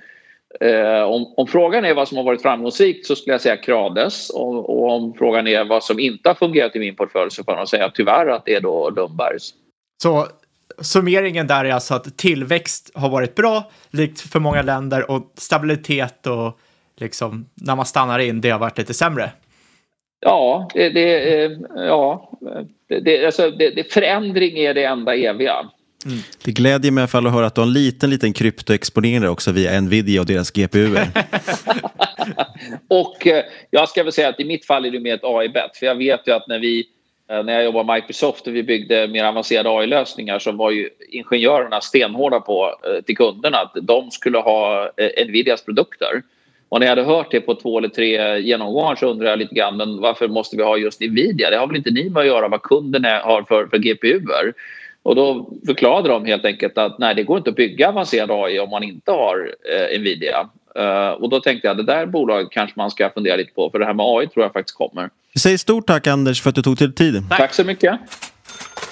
eh, om, om, frågan är vad som har varit framgångsrikt så skulle jag säga Krades och, och, om frågan är vad som inte har fungerat i min portfölj så får man säga tyvärr att det är då Lundbergs. Så summeringen där är alltså att tillväxt har varit bra, likt för många länder, och stabilitet och liksom när man stannar in, det har varit lite sämre. Ja, det, det, eh, ja, det, alltså, det, förändring är det enda eviga. Mm. Det glädjer mig i alla fall att höra att du har en liten, liten kryptoexponering också via Nvidia och deras GPUer. och eh, jag ska väl säga att i mitt fall är det mer ett AI-bet. För jag vet ju att när vi eh, när jag jobbade Microsoft och vi byggde mer avancerade AI-lösningar så var ju ingenjörerna stenhårda på till kunderna att de skulle ha Nvidias produkter. Och när jag hade hört det på två eller tre genomgångar så undrar jag lite grann men varför måste vi ha just Nvidia? Det har väl inte ni med att göra vad kunden har för, för GPUer? Och då förklarade de helt enkelt att nej, det går inte att bygga avancerad AI om man inte har eh, Nvidia. Uh, och då tänkte jag det där bolaget kanske man ska fundera lite på för det här med AI tror jag faktiskt kommer. Säg stort tack Anders för att du tog till tid. Tack, tack så mycket.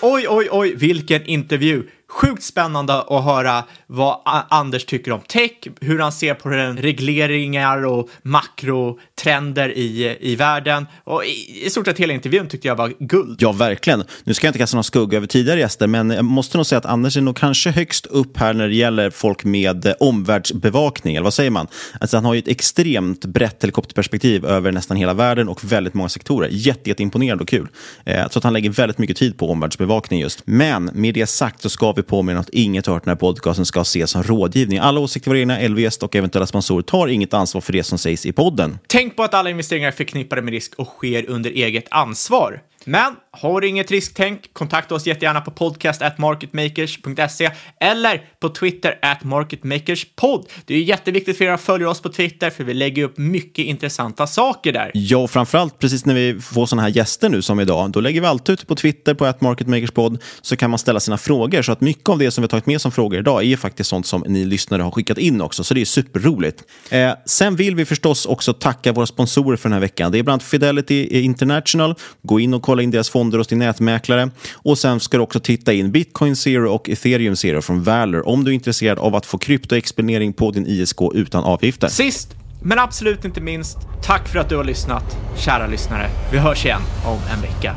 Oj, oj, oj, vilken intervju! Sjukt spännande att höra vad Anders tycker om tech, hur han ser på den regleringar och makrotrender i, i världen. Och i, i stort sett hela intervjun tyckte jag var guld. Ja, verkligen. Nu ska jag inte kasta någon skugga över tidigare gäster, men jag måste nog säga att Anders är nog kanske högst upp här när det gäller folk med eh, omvärldsbevakning, eller vad säger man? Alltså, han har ju ett extremt brett helikopterperspektiv över nästan hela världen och väldigt många sektorer. Jätte, jätteimponerande och kul. Eh, så att han lägger väldigt mycket tid på omvärldsbevakning just. Men med det sagt så ska vi påminna att inget hört den här podcasten ska ses som rådgivning. Alla åsikter var egna, LVS och eventuella sponsorer tar inget ansvar för det som sägs i podden. Tänk på att alla investeringar är förknippade med risk och sker under eget ansvar. Men har du inget risktänk, kontakta oss jättegärna på podcast at marketmakers.se eller på Twitter at marketmakerspod. Det är jätteviktigt för er att följa oss på Twitter för vi lägger upp mycket intressanta saker där. Ja, och framförallt precis när vi får sådana här gäster nu som idag, då lägger vi alltid ut på Twitter på at marketmakerspod så kan man ställa sina frågor. Så att mycket av det som vi har tagit med som frågor idag är faktiskt sånt som ni lyssnare har skickat in också, så det är superroligt. Eh, sen vill vi förstås också tacka våra sponsorer för den här veckan. Det är bland annat Fidelity International. Gå in och kolla in deras fonder hos din nätmäklare. Och sen ska du också titta in Bitcoin Zero och Ethereum Zero från Valor om du är intresserad av att få kryptoexponering på din ISK utan avgifter. Sist men absolut inte minst, tack för att du har lyssnat, kära lyssnare. Vi hörs igen om en vecka.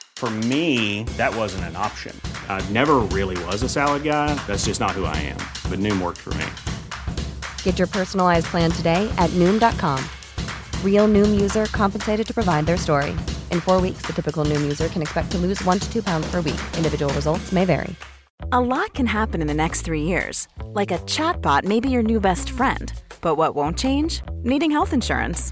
For me, that wasn't an option. I never really was a salad guy. That's just not who I am. But Noom worked for me. Get your personalized plan today at Noom.com. Real Noom user compensated to provide their story. In four weeks, the typical Noom user can expect to lose one to two pounds per week. Individual results may vary. A lot can happen in the next three years. Like a chatbot may be your new best friend. But what won't change? Needing health insurance.